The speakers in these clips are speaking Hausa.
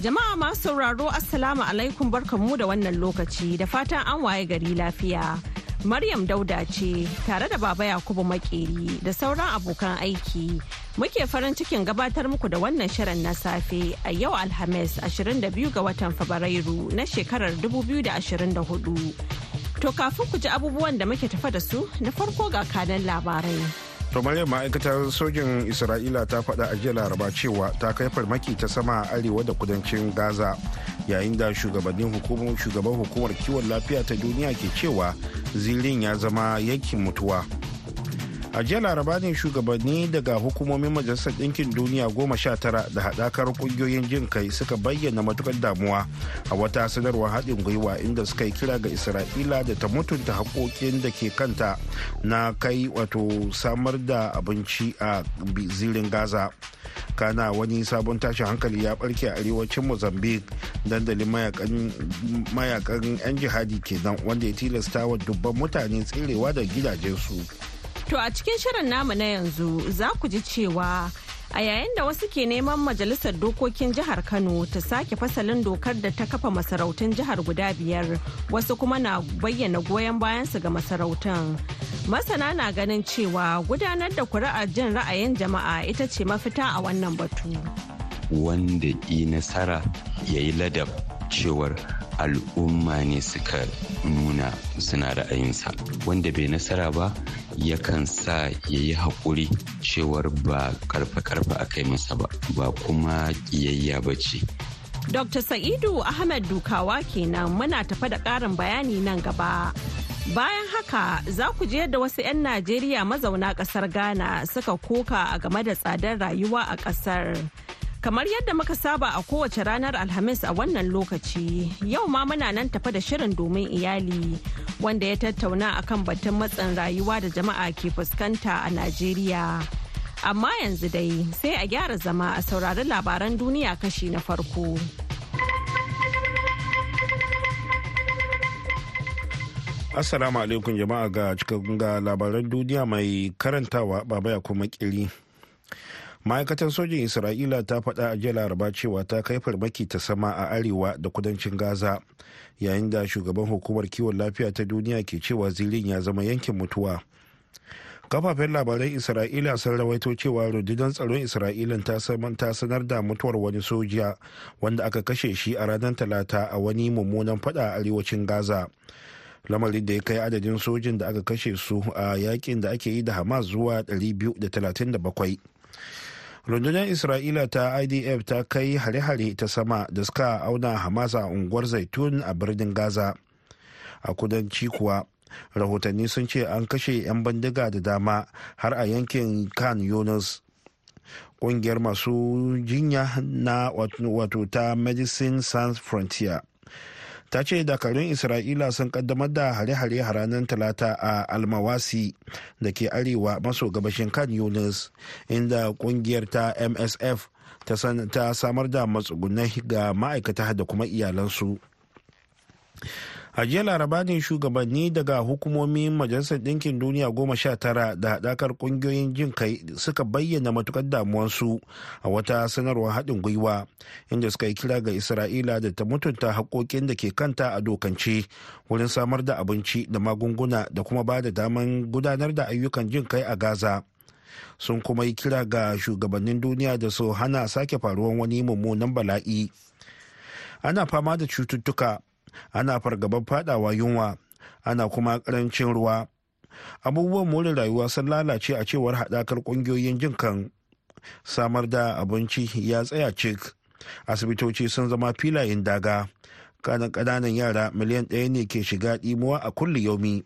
Jama'a masu sauraro Assalamu alaikum barkanmu da wannan lokaci da fatan an waye gari lafiya. Maryam Dauda ce tare da Baba Yakubu Makeri da sauran abokan aiki. Muke farin cikin gabatar muku da wannan shirin na safe a yau Alhamis 22 ga watan Fabrairu na shekarar 2024. To kafin ku ji abubuwan da muke tafa da su na farko ga kanan labarai. Kamar ma'aikatar sojin isra'ila ta faɗa a jiya laraba cewa ta kai farmaki ta sama a arewa da kudancin gaza yayin da shugabannin hukumar hukumar kiwon lafiya ta duniya ke cewa zirin ya zama yankin mutuwa. A jiya laraba ne shugabanni daga hukumomin majalisar ɗinkin duniya goma sha tara da haɗakar ƙungiyoyin jin kai suka bayyana matuƙar damuwa a wata sanarwar haɗin gwiwa inda suka yi kira ga isra'ila da ta mutunta haƙoƙin da ke kanta na kai wato samar da abinci a zirin gaza kana wani sabon tashin hankali ya barke a arewacin mozambique dandalin mayaƙan 'yan jihadi kenan wanda ya tilasta wa dubban mutane tserewa da gidajensu. To a cikin shirin namu na yanzu za ku ji cewa a yayin da wasu ke neman majalisar dokokin jihar Kano ta sake fasalin dokar da ta kafa masarautun jihar guda biyar wasu kuma na bayyana goyon bayansu ga masarautan. Masana na ganin cewa gudanar da kuri'ar jin ra'ayin jama'a ita ce mafita a wannan batu. Wanda yi nasara ya yi ladab cewar al'umma ne suka nuna suna ra'ayinsa wanda bai nasara ba yakan sa ya yi haƙuri cewar ba karfe-karfe a kai masa ba ba kuma ƙiyayya ba ce. Dr. Sa'idu Ahmed Dukawa kenan muna tafa da ƙarin bayani nan gaba. Bayan haka za ku je da wasu 'yan Najeriya mazauna ƙasar Ghana suka koka a game da tsadar rayuwa a ƙasar. Kamar yadda muka saba a kowace ranar Alhamis a wannan lokaci, yau ma muna nan tafa da shirin domin iyali wanda ya tattauna akan batun matsin rayuwa da jama'a ke fuskanta a Najeriya. Amma yanzu dai sai a gyara zama a saurari labaran duniya kashi na farko. Assalamu alaikum jama'a ga cikakkun ga labaran duniya mai karantawa baba ya kuma kiri. Ma'aikatar sojin isra'ila ta faɗa a jiya laraba cewa ta kai farmaki ta sama a arewa da kudancin gaza yayin da shugaban hukumar kiwon lafiya ta duniya ke cewa zirin ya zama yankin mutuwa. Kafafen labaran isra'ila sun rawaito cewa rundunar tsaron isra'ila ta sanar da mutuwar wani soja wanda aka kashe shi a ranar talata a wani mummunan fada a arewacin gaza. Lamarin da ya kai adadin sojin da aka kashe su a yaƙin da ake yi da hamas zuwa 237 rundunar isra'ila ta idf ta kai hare-hare ta sama da suka auna hamas a unguwar zaitun a birnin gaza. A kudanci kuwa rahotanni sun ce an kashe 'yan bandiga da dama har a yankin kan yunus. Kungiyar masu jinya na wato ta medicine sans frontier ta ce dakarun isra'ila sun kaddamar da hare-hare ranar talata a almawasi da ke arewa maso gabashin kan yunus inda ƙungiyar ta msf ta samar da matsugunai ga ma'aikata da kuma iyalansu. A jiya laraba ne shugabanni daga hukumomin majalisar ɗinkin duniya goma sha tara da haɗakar ƙungiyoyin jin kai suka bayyana matuƙar damuwarsu a wata sanarwar haɗin gwiwa inda suka yi kira ga isra'ila da ta mutunta haƙoƙin da ke kanta a dokance wurin samar da abinci da magunguna da kuma ba da daman gudanar da ayyukan jin kai a gaza. Sun kuma yi kira ga shugabannin duniya da su hana sake faruwar wani mummunan bala'i. Ana fama da cututtuka ana fargaban fadawa yunwa ana kuma ƙarancin ruwa. Abubuwan more rayuwa sun lalace a cewar haɗakar ƙungiyoyin jin kan. Samar da abinci ya tsaya cik. Asibitoci sun zama filayen daga. Ƙananan yara miliyan ɗaya ne ke shiga ɗimuwa a kulli yaumi.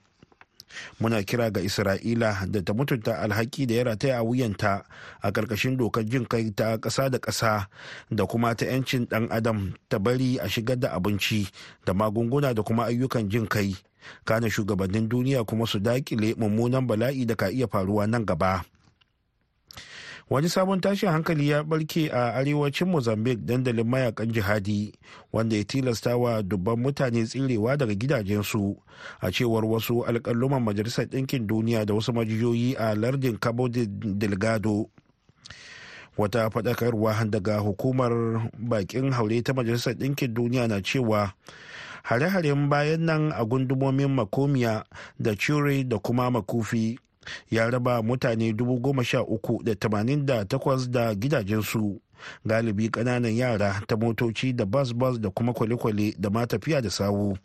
Muna kira ga isra'ila da ta mutunta alhaki da ya rataya a wuyanta a ƙarƙashin dokar jin kai ta ƙasa da ƙasa da kuma ta 'yancin ɗan adam ta bari a shigar da abinci da magunguna da kuma ayyukan jin kai. Kana shugabannin duniya kuma su daƙile mummunan bala'i da ka iya faruwa nan gaba. Wani sabon tashin hankali ya barke a arewacin mozambique dandalin mayaƙan jihadi wanda ya tilasta wa dubban mutane tsirewa daga gidajensu. A cewar wasu alƙalluman majalisar ɗinkin duniya da wasu majiyoyi a lardin cabo delgado. Wata faɗakarwa daga hukumar bakin haure ta majalisar ɗinkin duniya na cewa hare-haren bayan nan a gundumomin makomiya da cure da kuma makufi ya raba mutane 13,088 da gidajensu. Galibi ƙananan yara ta motoci da bas-bas da kuma kwale-kwale da ma tafiya da sawu.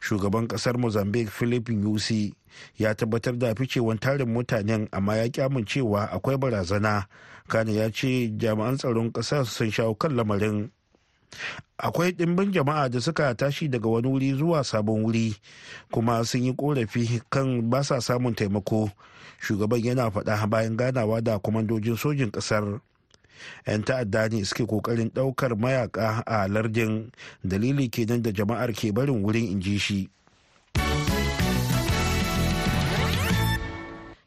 Shugaban ƙasar mozambique philip nyusi ya tabbatar da ficewan tarin mutanen amma ya kyamun cewa akwai barazana. Kana ya ce jami'an tsaron ƙasar sun shawo kan lamarin. Akwai ɗimbin jama'a da suka tashi daga wani wuri zuwa sabon wuri kuma sun yi korafi kan ba sa samun taimako. Shugaban yana faɗa bayan ganawa da kwamandojin sojin ƙasar. 'yan ta'adda ne suke ƙoƙarin ɗaukar mayaka a lardin. Dalili kenan da jama'ar ke barin wurin inji shi.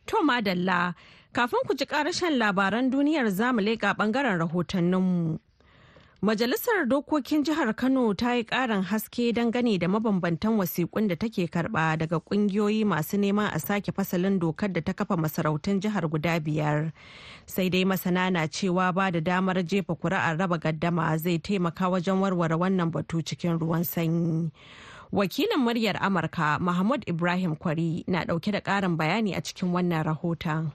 To madalla kafin ku ji ƙarashen labaran duniyar za mu leƙa ɓangaren rahotanninmu. Majalisar Dokokin Jihar Kano ta yi ƙarin haske dangane da mabambantan wasiƙun da take karɓa daga ƙungiyoyi masu neman a sake fasalin dokar da ta kafa masarautun jihar guda biyar. Sai dai masana na cewa ba da damar jefa kuri'ar raba gaddama zai taimaka wajen warware wannan batu cikin ruwan sanyi. Wakilin muryar Amurka Mahmud Ibrahim Kwari na ɗauke da ƙarin bayani a cikin wannan rahoton.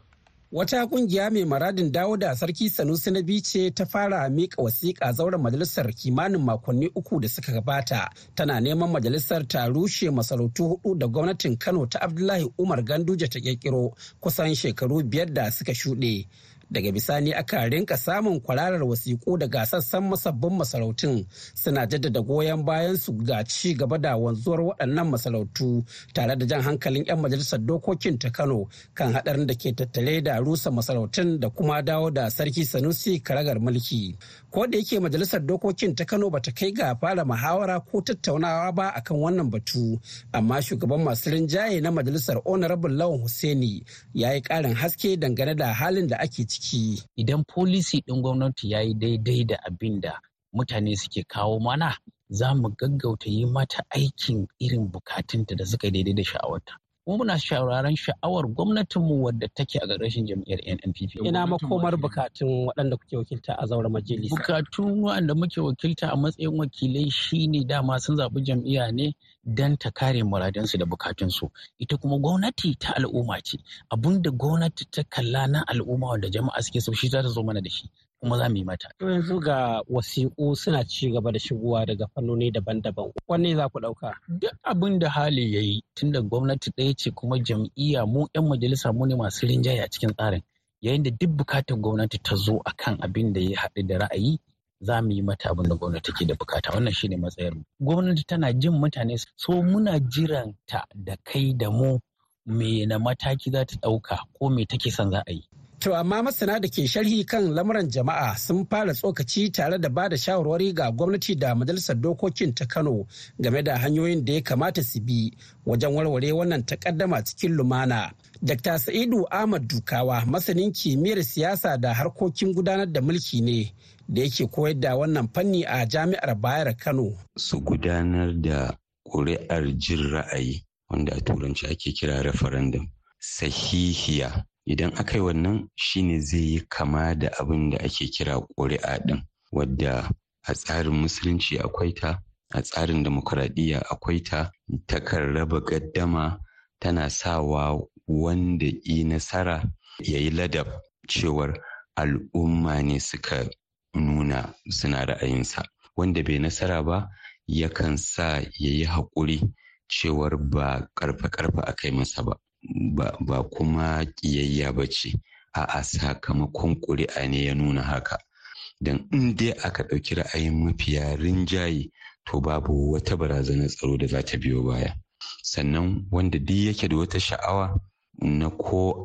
Wata ƙungiya mai maradin dawo da sarki Sanusi na ce ta fara mika wasiƙa zauren majalisar kimanin makonni uku da suka gabata tana neman majalisar ta rushe masarautu huɗu da gwamnatin Kano ta Abdullahi Umar Ganduje ta kirkiro kusan shekaru biyar da suka shuɗe. Daga bisani aka rinka samun kwararar wasiƙu daga sassan masabbin masarautun suna jaddada goyon bayan su ga ci gaba da wanzuwar waɗannan masarautu tare da jan hankalin 'yan majalisar dokokin ta kano kan haɗarin da ke tattare da rusa masarautun da kuma dawo da sarki sanusi karagar mulki. Ko da yake majalisar dokokin ta kano bata kai ga fara muhawara ko tattaunawa ba akan wannan batu amma shugaban masu rinjaye na majalisar honorable lawan hussaini ya yi ƙarin haske dangane da halin da ake ciki. Idan folisi ɗin gwamnati ya yi daidai da abin da mutane suke kawo mana, za mu gaggauta yi mata aikin irin bukatunta da suka daidai da sha'awarta. Kuma muna shawararen sha'awar gwamnatinmu wadda take a ƙarƙashin jam'iyyar NNPP. Ina makomar bukatun waɗanda kuke wakilta a zauren majalisa. Bukatun waɗanda muke wakilta a matsayin wakilai shine dama sun zaɓi jam'iyya ne don ta kare muradansu da bukatunsu ita kuma gwamnati ta al'umma ce abun da gwamnati ta kalla na al'umma wanda jama'a suke so shi za ta zo mana da shi kuma za mu yi mata. Yanzu ga wasiƙu suna ci gaba da shigowa daga fannoni daban-daban. Wanne za ku ɗauka? Duk abin da hali ya yi tunda gwamnati ɗaya ce kuma jam'iyya mu 'yan majalisa mu ne masu rinjaye a cikin tsarin. Yayin da duk buƙatar gwamnati ta zo akan abin da ya haɗu da ra'ayi za mu yi mata abin da gwamnati ke da buƙata wannan shine matsayar mu gwamnati tana jin mutane so muna jiran ta da kai da mu me na mataki za ta ɗauka ko me take son za a yi To amma masana da ke sharhi kan lamuran jama'a sun fara tsokaci tare da ba da shawarwari ga gwamnati da majalisar dokokin ta Kano game da hanyoyin da ya kamata su bi wajen warware wannan takaddama cikin lumana. Dr. Sa'idu Ahmad Dukawa masanin kimiyyar siyasa da harkokin gudanar da mulki ne da yake koyar da wannan fanni a jami'ar Bayar Kano. Su gudanar da ƙuri'ar jin ra'ayi wanda a turanci ake kira referendum sahihiya idan aka yi wannan shine zai yi kama da abin da ake kira ƙuri'a ɗin wadda a tsarin musulunci akwai ta a tsarin demokuraɗiyya akwai ta. Takan raba gaddama tana sawa wanda yi nasara ya yi ladab cewar al'umma ne suka nuna suna ra'ayinsa. Wanda bai nasara ba yakan sa ya yi haƙuri cewar ba ƙarfe-ƙarfe aka yi masa ba. Ba kuma ƙiyayya ba ce. A'a sakamakon ƙuri'a ne ya nuna haka. Don in dai aka ɗauki ra'ayin mafiya rinjaye to babu wata barazanar tsaro da za ta biyo baya. Sannan wanda duk yake da wata sha'awa na ko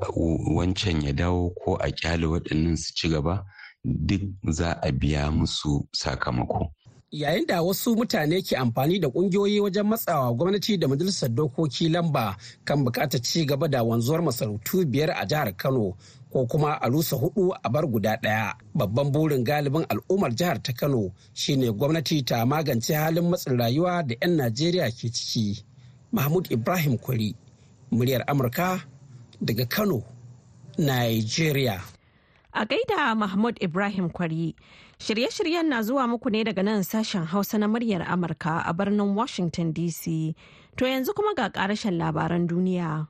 wancan ya dawo ko a ƙyale waɗannan su ci gaba duk za a biya musu sakamako. Yayin da wasu mutane ke amfani da ƙungiyoyi wajen matsawa gwamnati da majalisar dokoki lamba kan buƙatar ci gaba da wanzuwar masarautu biyar a jihar Kano ko kuma a rusa huɗu a bar guda ɗaya. Babban burin galibin al'ummar jihar ta Kano shine gwamnati ta magance halin matsin rayuwa da 'yan Najeriya ke ciki. Mahmud Ibrahim Kwari, muryar Amurka daga Kano, Nigeria. A gaida Mahmud Ibrahim Kwari, shirye-shiryen na zuwa muku ne daga nan sashen Hausa na muryar Amurka a birnin Washington DC. To yanzu kuma ga karashen labaran duniya.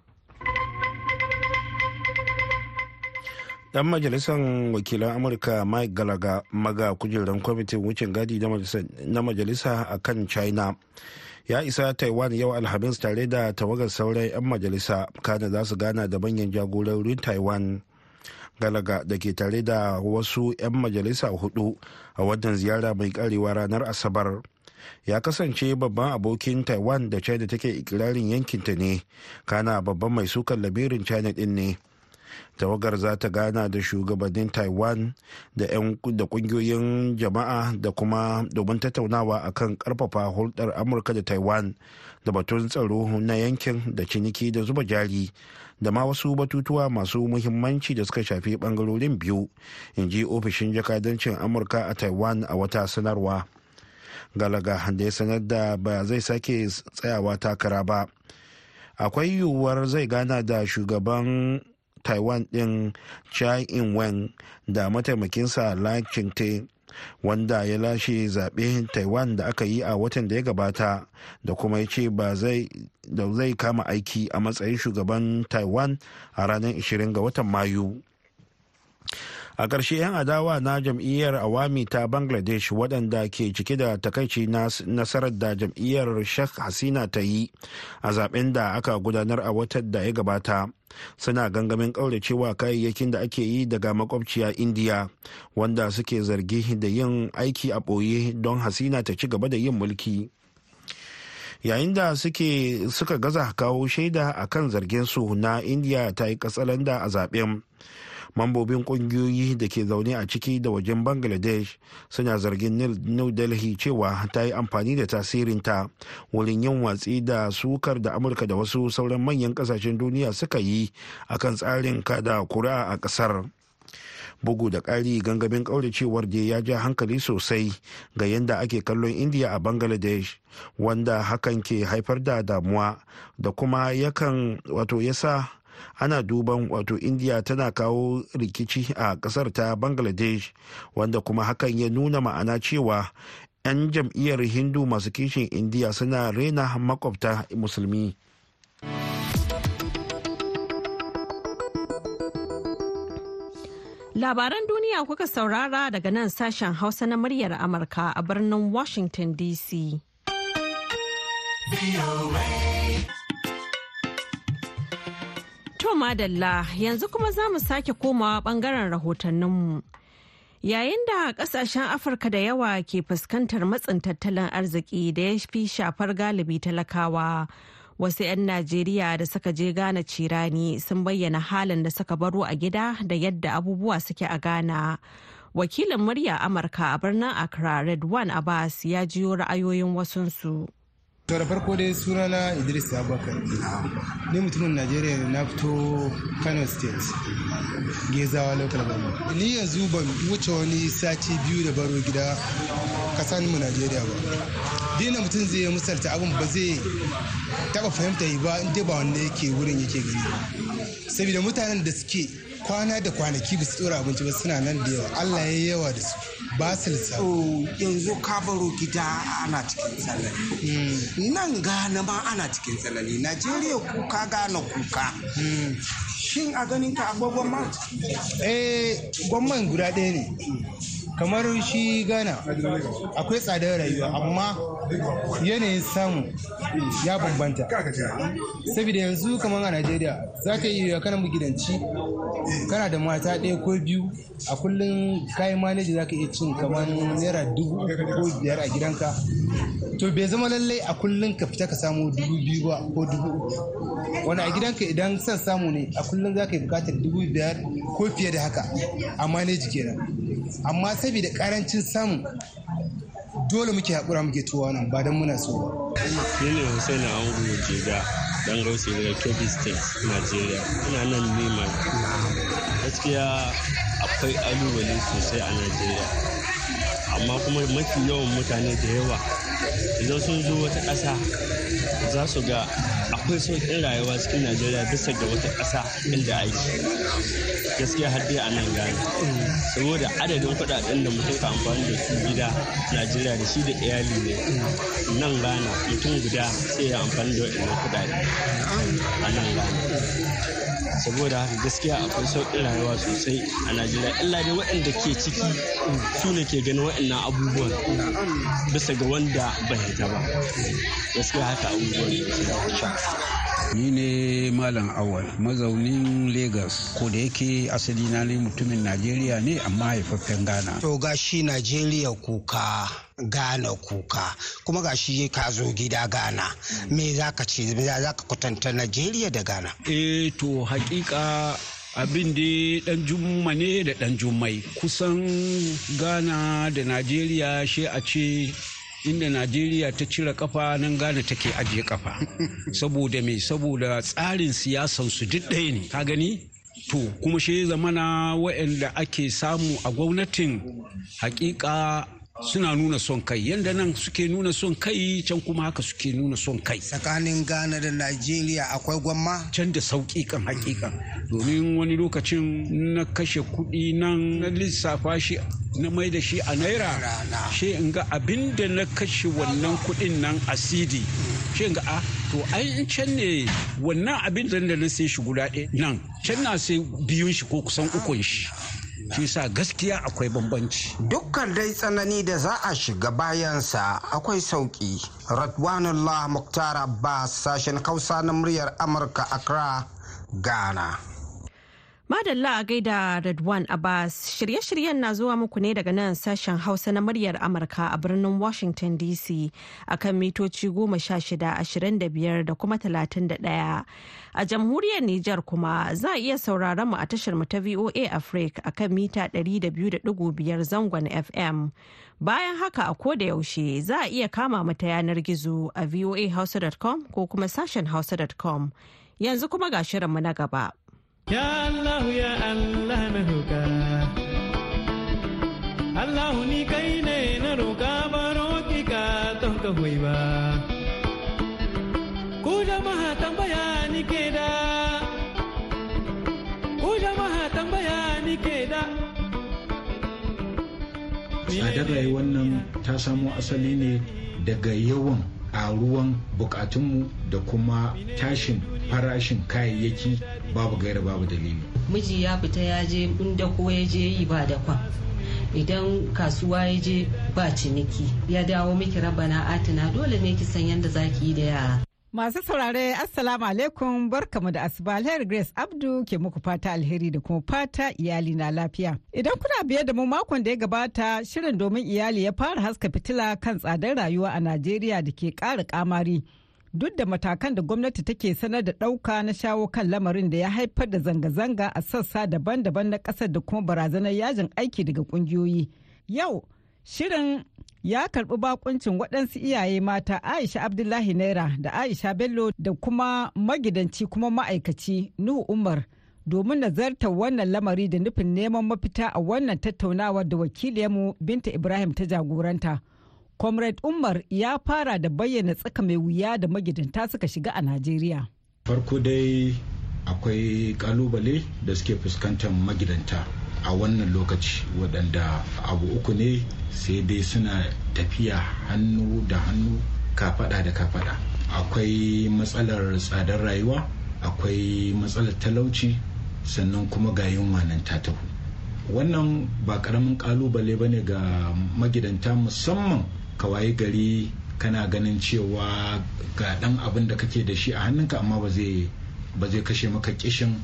Dan majalisar wakilan Amurka Mike Galaga maga kujerar kwamitin wucin gadi na majalisa a kan China. ya isa taiwan yau alhamis tare da tawagar sauran 'yan majalisa kana za su gana da manyan jagororin taiwan galaga da ke tare da wasu 'yan majalisa huɗu a wannan ziyara mai karewa ranar asabar. Ya kasance babban abokin taiwan da china take ikirarin yankinta ne. Kana babban mai sukan labirin china din ne. Tawagar za ta gana da shugabannin taiwan da ƙungiyoyin jama'a da kuma domin tattaunawa akan ƙarfafa hulɗar amurka da taiwan da batun tsaro na yankin da ciniki da zuba jari da ma wasu batutuwa masu muhimmanci da suka shafi ɓangarorin biyu in ji ofishin jakadancin amurka a taiwan a wata sanarwa. Galaga da ya sanar da ba zai sake tsayawa takara ba. Akwai yiwuwar zai gana da shugaban taiwan din chai ing-wen da mataimakinsa la ching wanda ya lashe zaɓe taiwan da aka yi a watan da ya gabata da kuma ya ce ba zai kama aiki a matsayin shugaban taiwan a ranar 20 ga watan mayu. A ƙarshe 'yan adawa na jam'iyyar awami ta bangladesh waɗanda ke cike da takaici na nasarar da jam'iyyar sheikh hasina ta yi a zaɓen da aka gudanar a watan da ya gabata suna gangamin ƙauracewa kayayyakin da ake yi daga makwabciya indiya wanda suke zargi da yin aiki a ɓoye don hasina ta ci gaba da yin mulki. Yayin da suke suka gaza kawo shaida a kan zarginsu na indiya ta yi katsalanda a zaɓen mambobin kungiyoyi da ke zaune a ciki da wajen bangladesh suna zargin new delhi cewa ta yi amfani da tasirinta wurin yin watsi da sukar da amurka da wasu sauran manyan ƙasashen duniya suka yi akan tsarin kada kura a ƙasar bugu da ƙari gangamin ƙauracewar da ya ja hankali sosai ga yadda ake kallon indiya a bangladesh wanda hakan ke haifar da damuwa da kuma yakan wato yasa ana duban wato indiya tana kawo rikici a ƙasar ta bangladesh wanda kuma hakan ya nuna ma'ana cewa 'yan jam'iyyar hindu masu kishin indiya suna rena makwabta musulmi. Labaran duniya kuka saurara daga nan sashen hausa na muryar amurka a birnin washington dc To madalla yanzu kuma za mu sake komawa ɓangaren rahotanninmu. Yayin da ƙasashen Afirka da yawa ke fuskantar matsin tattalin arziki da ya fi shafar galibi talakawa. Wasu 'yan Najeriya da suka je Ghana cirani sun bayyana halin da suka baro a gida da yadda abubuwa suke a Ghana. Wakilin murya Amurka a birnin Accra Redwan Abbas ya jiyo ra'ayoyin wasunsu. To da farko dai sunana Idris Abubakar. Ni mutumin Najeriya na fito Kano State. Gezawa local government. Ni yanzu ban wuce wani sati biyu da baro gida kasan mu Najeriya ba. Dina mutum zai yi misalta abin ba zai taba fahimta ba inda ba wanda yake wurin yake gani. Saboda mutanen da suke kwana da kwanaki ba su tsora abinci ba suna nan da yawa. Allah ya yawa da su. Ba su lissafi. yanzu ka baro gida ana cikin tsanani. Nan gana ma ana cikin tsanani. Najeriya kuka gana kuka. Shin a ganin ka agogon ma? Eh gwamnan guda ɗaya ne. Kamar shi ghana akwai tsadar rayuwa amma yanayin samu ya bambanta. Saboda yanzu kamar a najeriya za ka iya kana magidanci kana da mata ɗaya ko biyu a kullum kayan maneji za ka iya cin kamar naira dubu ko biyar a gidanka. To bai zama lallai a kullum ka fita ka samu dubu biyu ba ko dubu uku. Wani a gidanka idan son samu ne a kullum za ka yi buƙatar dubu biyar ko fiye da haka. A maneji kenan. Amma saboda ƙarancin samu dole muke haƙura muke tuwa nan ba don muna so ba. Ni ne Hussein Angu Jega dan gausi daga Kebbi State, Nigeria. Ina nan nema. Gaskiya akwai alubale sosai a Najeriya. Amma kuma mafi yawan mutane da yawa idan sun zo wata ƙasa za su ga akwai sauƙin rayuwa cikin Najeriya bisa ga wata ƙasa inda aiki. Gaskiya har dai a nan gane saboda adadin kuɗaɗen da mutum ka amfani da su gida najeriya da shi da iyali ne. Nan gana mutum guda sai ya amfani da waɗannan kudade a nan gana saboda haka gaskiya akwai sauƙin rayuwa sosai a najeriya. Illa dai waɗanda ke ciki su ne ke ganin waɗannan abubuwan bisa ga wanda bai ba. Gaskiya haka abubuwan ni ne malam awal mazaunin lagos ko da yake asali na ne mutumin najeriya ne amma haifaffen ghana. To ga shi najeriya kuka Ghana kuka. Kuma ga shi ka zo gida Ghana. Me za ka ce me za ka kwatanta Najeriya da Ghana? Eh to hakika abin da dan jumma ne da dan jummai. Kusan Ghana da Najeriya shi a ce inda najeriya ta cire kafa nan ghana take ajiye kafa. Saboda me? Saboda tsarin siyasan su duk ɗaya ne. Ka gani? To kuma shi zamana waɗanda ake samu a gwamnatin hakika suna nuna son kai. Yadda nan suke nuna son kai can kuma haka suke nuna son kai. Tsakanin ghana da najeriya akwai gwamma? Can da sauƙi kan hakikan domin wani lokacin na kashe kuɗi nan na lissafa shi na mai da shi a naira shi in ga abin da na kashe wannan kuɗin nan a cd shi in ga a to ai in can ne wannan abin da na sai shi guda nan. Can na sai biyun shi ko kusan ukun shi. Shi sa gaskiya akwai bambanci. Dukkan dai tsanani da za a shiga bayansa akwai sauƙi. Radwanullah Muktar Abbas sashen Hausa na muryar Amurka Accra, Ghana. Madalla a gaida Radwan Abbas shirye-shiryen na zuwa muku ne daga nan sashen Hausa na muryar Amurka a birnin Washington DC akan mitoci goma sha shida ashirin da biyar da kuma talatin da ɗaya. A jamhuriyar Nijar kuma za a iya sauraron mu a tashar mu ta VOA Africa akan mita ɗari da biyu da ɗigo biyar zangon FM. Bayan haka a ko da yaushe za a iya kama mu ta yanar gizo a voahausa.com ko kuma sashen hausa.com. Yanzu kuma ga shirinmu na gaba. Ya Allah ya Allah na roƙa. Allah ni kai ne na roƙa baro ki ka ton ka hoyi ba. Ku jama'a tambaya ni ke da. Ku jama'a tambaya ni ke da. Tsadar rayuwar ta samo asali ne daga yawan ƙaruwan bukatunmu da kuma tashin farashin kayayyaki babu gaira babu dalili. Miji ya fita ya je inda ko ya je yi ba da kwan. Idan kasuwa ya je ba ciniki ya dawo miki rabana atina dole ne ki san yadda za ki yi da yara. Masu saurare Assalamu alaikum barkamu da asuba alheri Grace Abdu ke muku fata alheri da kuma fata iyali na lafiya. Idan kuna biye da mu makon da ya gabata shirin domin iyali ya fara haska fitila kan tsadar rayuwa a Najeriya da ke ƙara kamari. Duk da matakan da gwamnati take sanar da ɗauka na shawo kan lamarin da ya haifar da zanga-zanga a sassa daban-daban na ƙasar da kuma barazanar yajin aiki daga ƙungiyoyi. Yau, shirin ya karɓi bakuncin waɗansu iyaye mata aisha abdullahi naira da aisha bello da kuma magidanci kuma ma'aikaci nuhu umar domin nazartar wannan lamari da nufin neman mafita a wannan tattaunawar da wakiliyarmu binta ibrahim ta jagoranta comrade umar ya fara da bayyana tsaka mai wuya da magidanta suka shiga a najeriya. Farko dai akwai ƙalubale da suke fuskantar magidanta a wannan lokaci waɗanda abu uku ne sai dai suna tafiya hannu da hannu kafada da kafada. Akwai matsalar tsadar rayuwa akwai matsalar talauci sannan kuma ga yunwa nan ta taho. Wannan ba ƙaramin ƙalubale ba ne ga magidanta musamman kawai gari kana ganin cewa ga dan abin da kake da shi a hannunka amma ba zai ba zai kashe maka kishin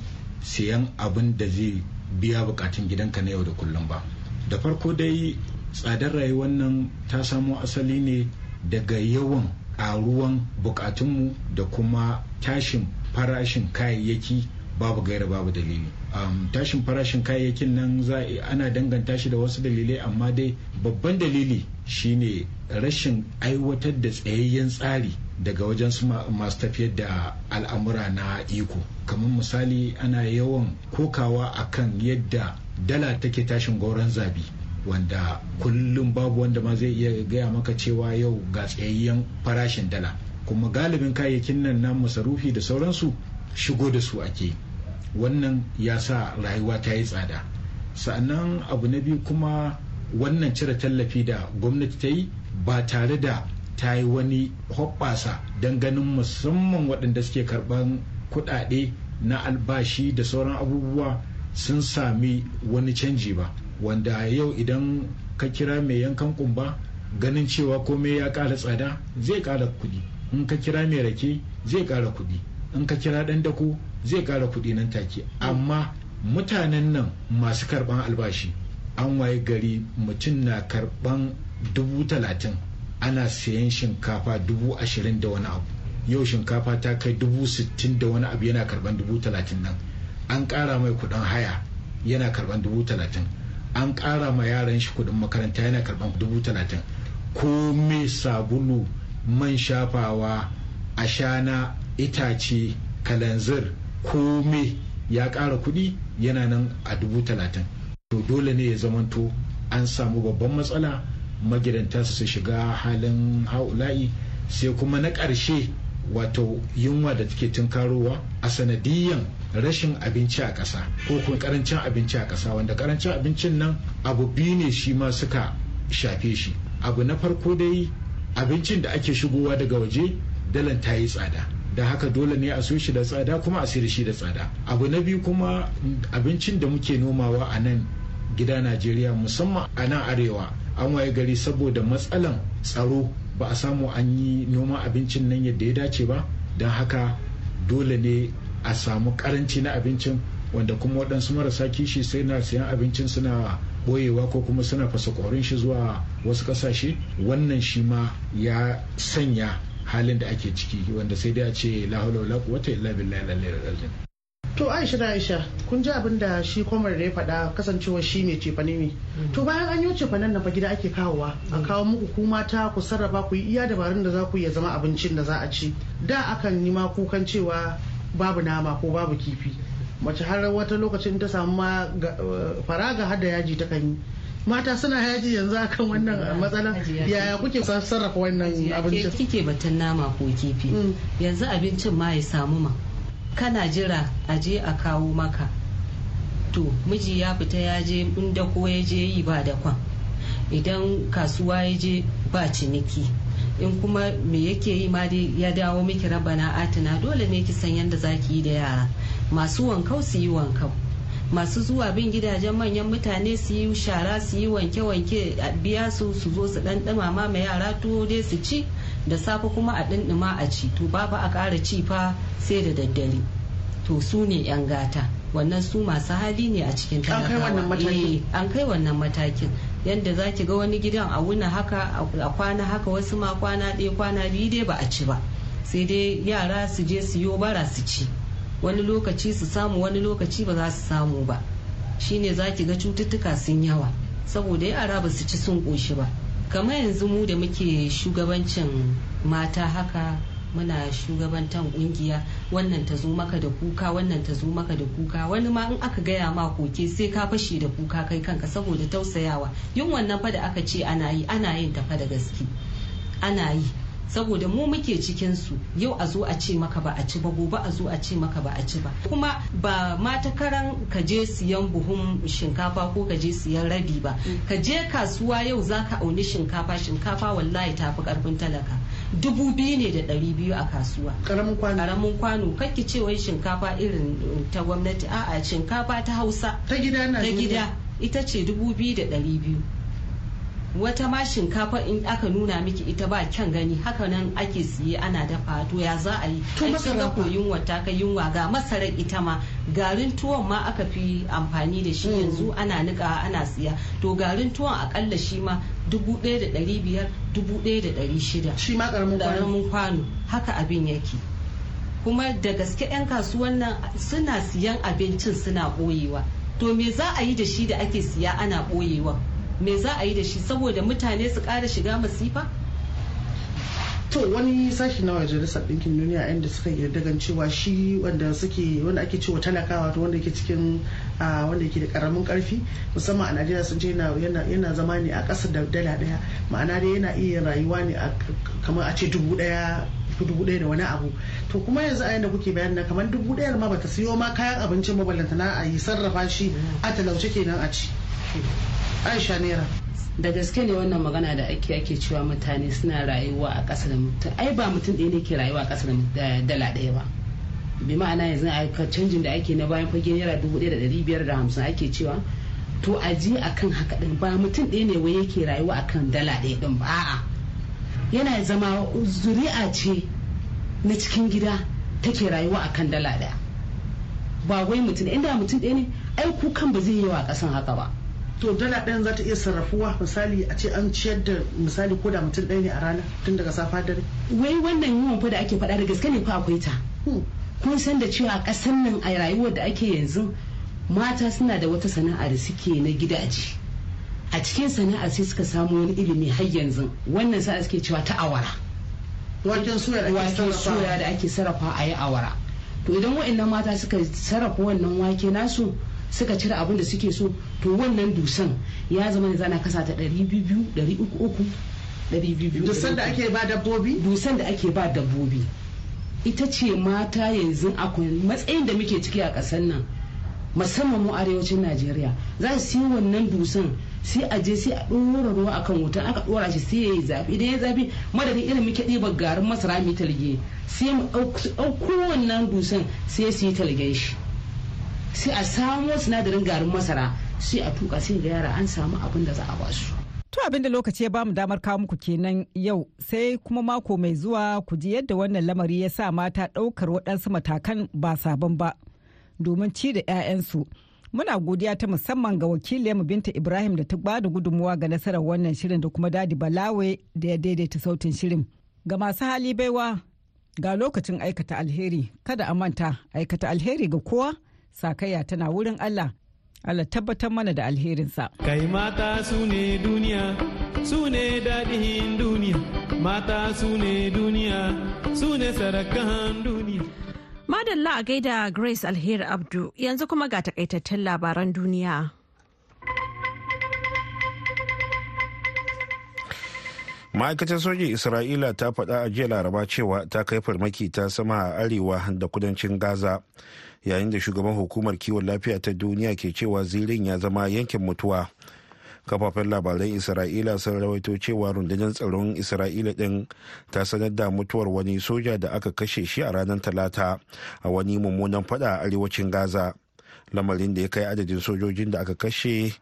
siyan abin da zai biya bukatun gidanka na yau da kullum ba. Da farko dai tsadar rayuwar nan ta samo asali ne daga yawan ƙaruwan bukatunmu da kuma tashin farashin kayayyaki babu gaira babu dalili. Um, tashin farashin kayayyakin nan za ana danganta shi da wasu dalilai amma dai babban dalili shine rashin aiwatar da tsayayyen tsari daga wajen su masu tafiyar da al'amura na iko. Kamar misali ana yawan kokawa akan yadda dala take tashin gauran zabi wanda kullum babu wanda ma zai iya gaya maka cewa yau ga tsayayyen farashin dala. Kuma galibin kayayyakin nan na masarufi da sauransu shigo da su ake. Wannan ya sa rayuwa ta yi tsada. Sannan abu na biyu kuma wannan cire tallafi da gwamnati ta yi ba tare da ta yi wani hoɓɓasa don ganin musamman waɗanda suke karɓan kuɗaɗe na albashi da sauran abubuwa sun sami wani canji ba. Wanda yau idan ka kira mai yankan kumba ganin cewa komai ya ƙara tsada zai ƙara kuɗi. In ka kira mai rake zai ƙara kuɗi. In ka kira ɗan dako zai ƙara kuɗi nan take. Amma mutanen nan masu karɓan albashi an waye gari mutum na karɓan dubu talatin ana sayan shinkafa dubu ashirin da wani abu. Yau shinkafa ta kai dubu sittin da wani abu yana karɓan dubu talatin nan. An ƙara mai kuɗin haya yana karɓan dubu talatin. An ƙara ma yaran shi kuɗin makaranta yana karɓan dubu talatin. Ko me sabulu man shafawa ashana itace kalanzir kome ya ƙara kuɗi yana nan a dubu talatin. To dole ne ya zamanto an samu babban matsala magidanta su shiga halin haula'i sai kuma na ƙarshe wato yunwa da take tunkarowa a sanadiyan rashin abinci a ƙasa ko kuma ƙarancin abinci a ƙasa wanda ƙarancin abincin nan abu biyu ne shi ma suka shafe shi. Abu na farko dai abincin da ake shigowa daga waje dalan ta yi tsada. Da haka dole ne a so shi da tsada kuma a sayar shi da tsada. Abu na biyu kuma abincin da muke nomawa a nan gida najeriya musamman a nan arewa an waye gari saboda matsalan tsaro. Ba a samu an yi noman abincin nan yadda ya dace ba. Don haka dole ne a samu karanci na abincin wanda kuma waɗansu marasa kishi sai na siyan abincin suna boyewa ko kuma suna fasa shi zuwa wasu ƙasashe. Wannan shi ma ya sanya halin da ake ciki wanda sai dai a ce la hawla wala quwwata illa billahi to aisha da aisha kun ji abin da shi kwamar da ya faɗa kasancewa shi ne cefane ne. To bayan an yi cefanen na fa gida ake kawowa a kawo muku ku mata ku sarrafa ku yi iya dabarun da za ku iya zama abincin da za a ci. Da akan yi ma kukan cewa babu nama ko babu kifi. Mace har wata lokacin ta samu ma faraga har da yaji ta kan yi. Mata suna yaji yanzu akan wannan matsala. yaya kuke sarrafa wannan abincin? kike batun nama ko kifi? Yanzu abincin ma ya samu ma. Kana jira a je a kawo maka. To miji ya fita ya je inda ko ya je yi ba da kwan idan kasuwa ya je ba ciniki. In kuma me yake yi ma dai ya dawo miki rabana atina dole ne ki san yadda zaki yi da yara. Masu wankau su yi wankau masu zuwa bin gidajen manyan mutane su yi shara su yi wanke-wanke a biya su su zo su dan dumama ma yara tuwo dai su ci da safe kuma a dindima a ci. To babu a ƙara ci fa sai da daddare. To su ne 'yan gata. Wannan su masu hali ne a cikin talakawa. an kai wannan matakin. Yadda za ki ga wani gidan a wuna haka a kwana haka wasu ma kwana ɗaya kwana biyu dai ba a ci ba. Sai dai yara su je su yo bara su ci. Wani lokaci su samu wani lokaci ba za su samu ba. Shine za ki ga cututtuka sun yawa saboda yara ba su ci sun ƙoshi ba. Kamar yanzu mu da muke shugabancin mata haka muna shugabantan ƙungiya wannan ta zo maka da kuka wannan ta zo maka da kuka. Wani ma in aka gaya ma koke sai ka fashe da kuka kai kanka saboda tausayawa. Yin wannan fa da aka ce ana yi ana yin tafa da gaske. Ana yi. Saboda mu muke cikin su. Yau a zo a ce maka ba a ci ba gobe a zo a ce maka ba a ci ba. Kuma ba ma ta karan ka je siyan buhun shinkafa ko ka je siyan rabi ba. Ka je kasuwa yau zaka auni shinkafa shinkafa wallahi tafi ƙarfin talaka. Dubu biyu ne da ɗari biyu a kasuwa. Karamin kwano. Karamin kwano. Kakki ce wai shinkafa irin ta gwamnati. A'a shinkafa ta hausa. Ta gida na ta gida. Ita ce dubu biyu da ɗari biyu. Wata ma shinkafa in aka nuna miki ita ba kyan gani haka nan ake siye ana dafa to ya za a yi? To ai kin ga fa? ko yunwa ta kai yunwa ga masarar ita ma garin tuwon ma aka fi amfani da shi Mm. yanzu ana nika ana siya. To garin tuwon akalla shi ma dubu ɗaya da ɗari biyar dubu ɗaya da ɗari shida. Shi ma ƙaramin kwano. Haka abin yake. Kuma da gaske 'yan kasuwan nan suna siyan abincin suna ɓoyewa. To me za a yi da shi da ake siya ana ɓoyewa? Me za a yi da shi saboda mutane su ƙara shiga masifa? To wani sashi na majalisar ɗinkin duniya inda suka yi dagan cewa shi wanda suke wanda ake cewa talaka wato wanda yake cikin wanda yake da ƙaramin ƙarfi musamman a najeriya sun ce yana zama ne a ƙasa da dala ɗaya. Ma'ana dai yana iya rayuwa ne kamar a ce dubu ɗaya dubu ɗaya da wani abu. To kuma yanzu a yanda kuke bayan nan kamar dubu ɗaya ma bata siyo ma kayan abincin maballanta na a yi sarrafa shi a talauce kenan a ci. Aisha naira. Da gaske ne wannan magana da ake ake cewa mutane suna rayuwa a ƙasa da mutum ai ba mutum ɗaya ne ke rayuwa a ƙasa da dala ɗaya ba. Bi ma'ana yanzu a canjin da ake na bayan fage naira dubu ɗaya da ɗari biyar da hamsin ake cewa to a je a kan haka ɗin ba mutum ɗaya ne wai yake rayuwa a kan dala ɗaya ɗin ba a'a. Yana zama zuri'a ce na cikin gida take rayuwa a kan dala ɗaya. Ba wai mutum inda mutum ɗaya ne ai kukan ba zai yi wa ƙasan haka ba. To dala ɗayan za ta iya sarrafuwa misali a ce an ciyar da misali ko da mutum ɗaya ne a rana tun daga safa dare. Wai wannan yunwan fa da ake faɗa da gaske ne fa akwai ta? Kun san da cewa a ƙasar nan a rayuwar da ake yanzu mata suna da wata sana'a da suke na gidaje. A cikin sana'ar sai suka samu wani ilimi har yanzu. Wannan sa'a suke cewa ta awara. Waken suya da ake sarrafa a yi awara. To idan waɗannan mata suka sarrafa wannan wake nasu suka cire abin da suke so to wannan dusan ya zama ne zana kasa ta ɗari biyu ɗari uku uku ɗari biyu Dusan da ake ba dabbobi? Dusan da ake ba dabbobi. Ita ce mata yanzu akwai matsayin da muke ciki a ƙasar nan musamman mu arewacin najeriya. Za su yi wannan dusan sai a je sai a ɗora ruwa akan wuta aka ɗora shi sai ya yi zafi. Idan ya zafi madadin irin muke ɗiba garin masara mai talge sai mu ɗauko wannan dusan sai su yi talgen shi. Sai a samo sinadarin garin masara sai a tuka sai ga yara an samu abin da za a ba su To abin da lokaci ya ba mu damar kawo muku kenan yau sai kuma mako mai zuwa ku ji yadda wannan lamari ya sa mata ɗaukar waɗansu matakan ba sabon ba domin ci da 'ya'yansu. Muna godiya ta musamman ga wakiliyarmu Binta Ibrahim da ta ba da gudunmuwa ga nasarar wannan shirin da kuma Dadi Balawe da ya daidaita sautin shirin. Ga masu hali baiwa ga lokacin aikata alheri kada a manta aikata alheri ga kowa sakayya tana wurin Allah. Allah tabbatar mana da alherinsa. Kai mata su ne duniya, su ne daɗin duniya, mata su ne duniya, su ne sarakan duniya. Madalla a gaida Grace Alheri Abdu yanzu kuma ga takaitattun labaran duniya. ma'aikatar sojin isra'ila ta faɗa a jiya laraba cewa ta kai farmaki ta sama a arewa da kudancin gaza yayin da shugaban hukumar kiwon lafiya ta duniya ke cewa zirin ya zama yankin mutuwa. Kafafen labaran isra'ila sun rawaito cewa rundunar tsaron isra'ila din ta sanar da mutuwar wani soja da aka kashe shi a ranar talata a wani mummunan fada a arewacin gaza. Lamarin da ya kai adadin sojojin da aka kashe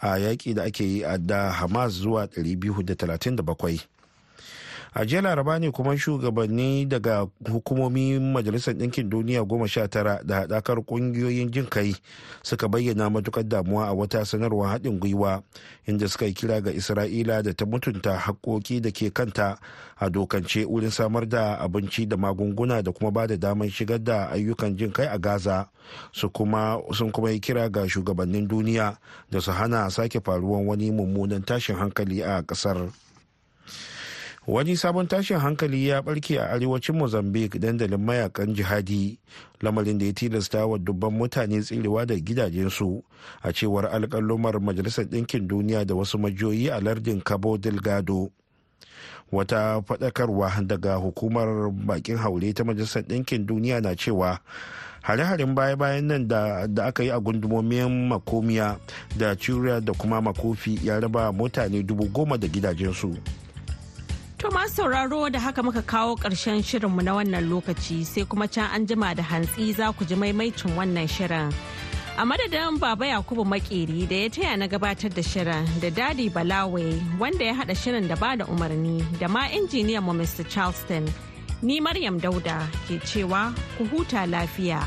a yaƙi da ake yi a da hamas zuwa 237 a jiya laraba ne kuma shugabanni daga hukumomin majalisar ɗinkin duniya goma sha tara da haɗakar ƙungiyoyin jin kai suka bayyana matuƙar damuwa a wata sanarwar haɗin gwiwa inda suka yi kira ga isra'ila da ta mutunta haƙƙoƙi da ke kanta a dokance wurin samar da abinci da magunguna da kuma ba da damar shigar da ayyukan jin kai a gaza su kuma sun kuma yi kira ga shugabannin duniya da su hana sake faruwan wani mummunan tashin hankali a ƙasar. Wani sabon tashin hankali ya barke a arewacin mozambique dandalin mayaƙan jihadi. Lamarin da ya tilasta wa dubban mutane tsirewa da gidajensu. A cewar alkalumar majalisar ɗinkin duniya da wasu majiyoyi a lardin cabo delgado. Wata faɗakarwa daga hukumar bakin haure ta majalisar ɗinkin duniya na cewa hare-haren baya-bayan nan da aka yi a gundumomin makomiya da curiya da kuma makofi ya raba mutane dubu goma da gidajensu. To masu sauraro da haka muka kawo ƙarshen shirinmu na wannan lokaci sai kuma can an jima da hantsi za ku ji maimaicin wannan shirin. A madadin Baba Yakubu Makeri da ya taya na gabatar da shirin da Dadi Balawe wanda ya haɗa shirin da ba da umarni da ma injiniyan mu Mr. Charleston. Ni Maryam Dauda ke cewa ku huta lafiya.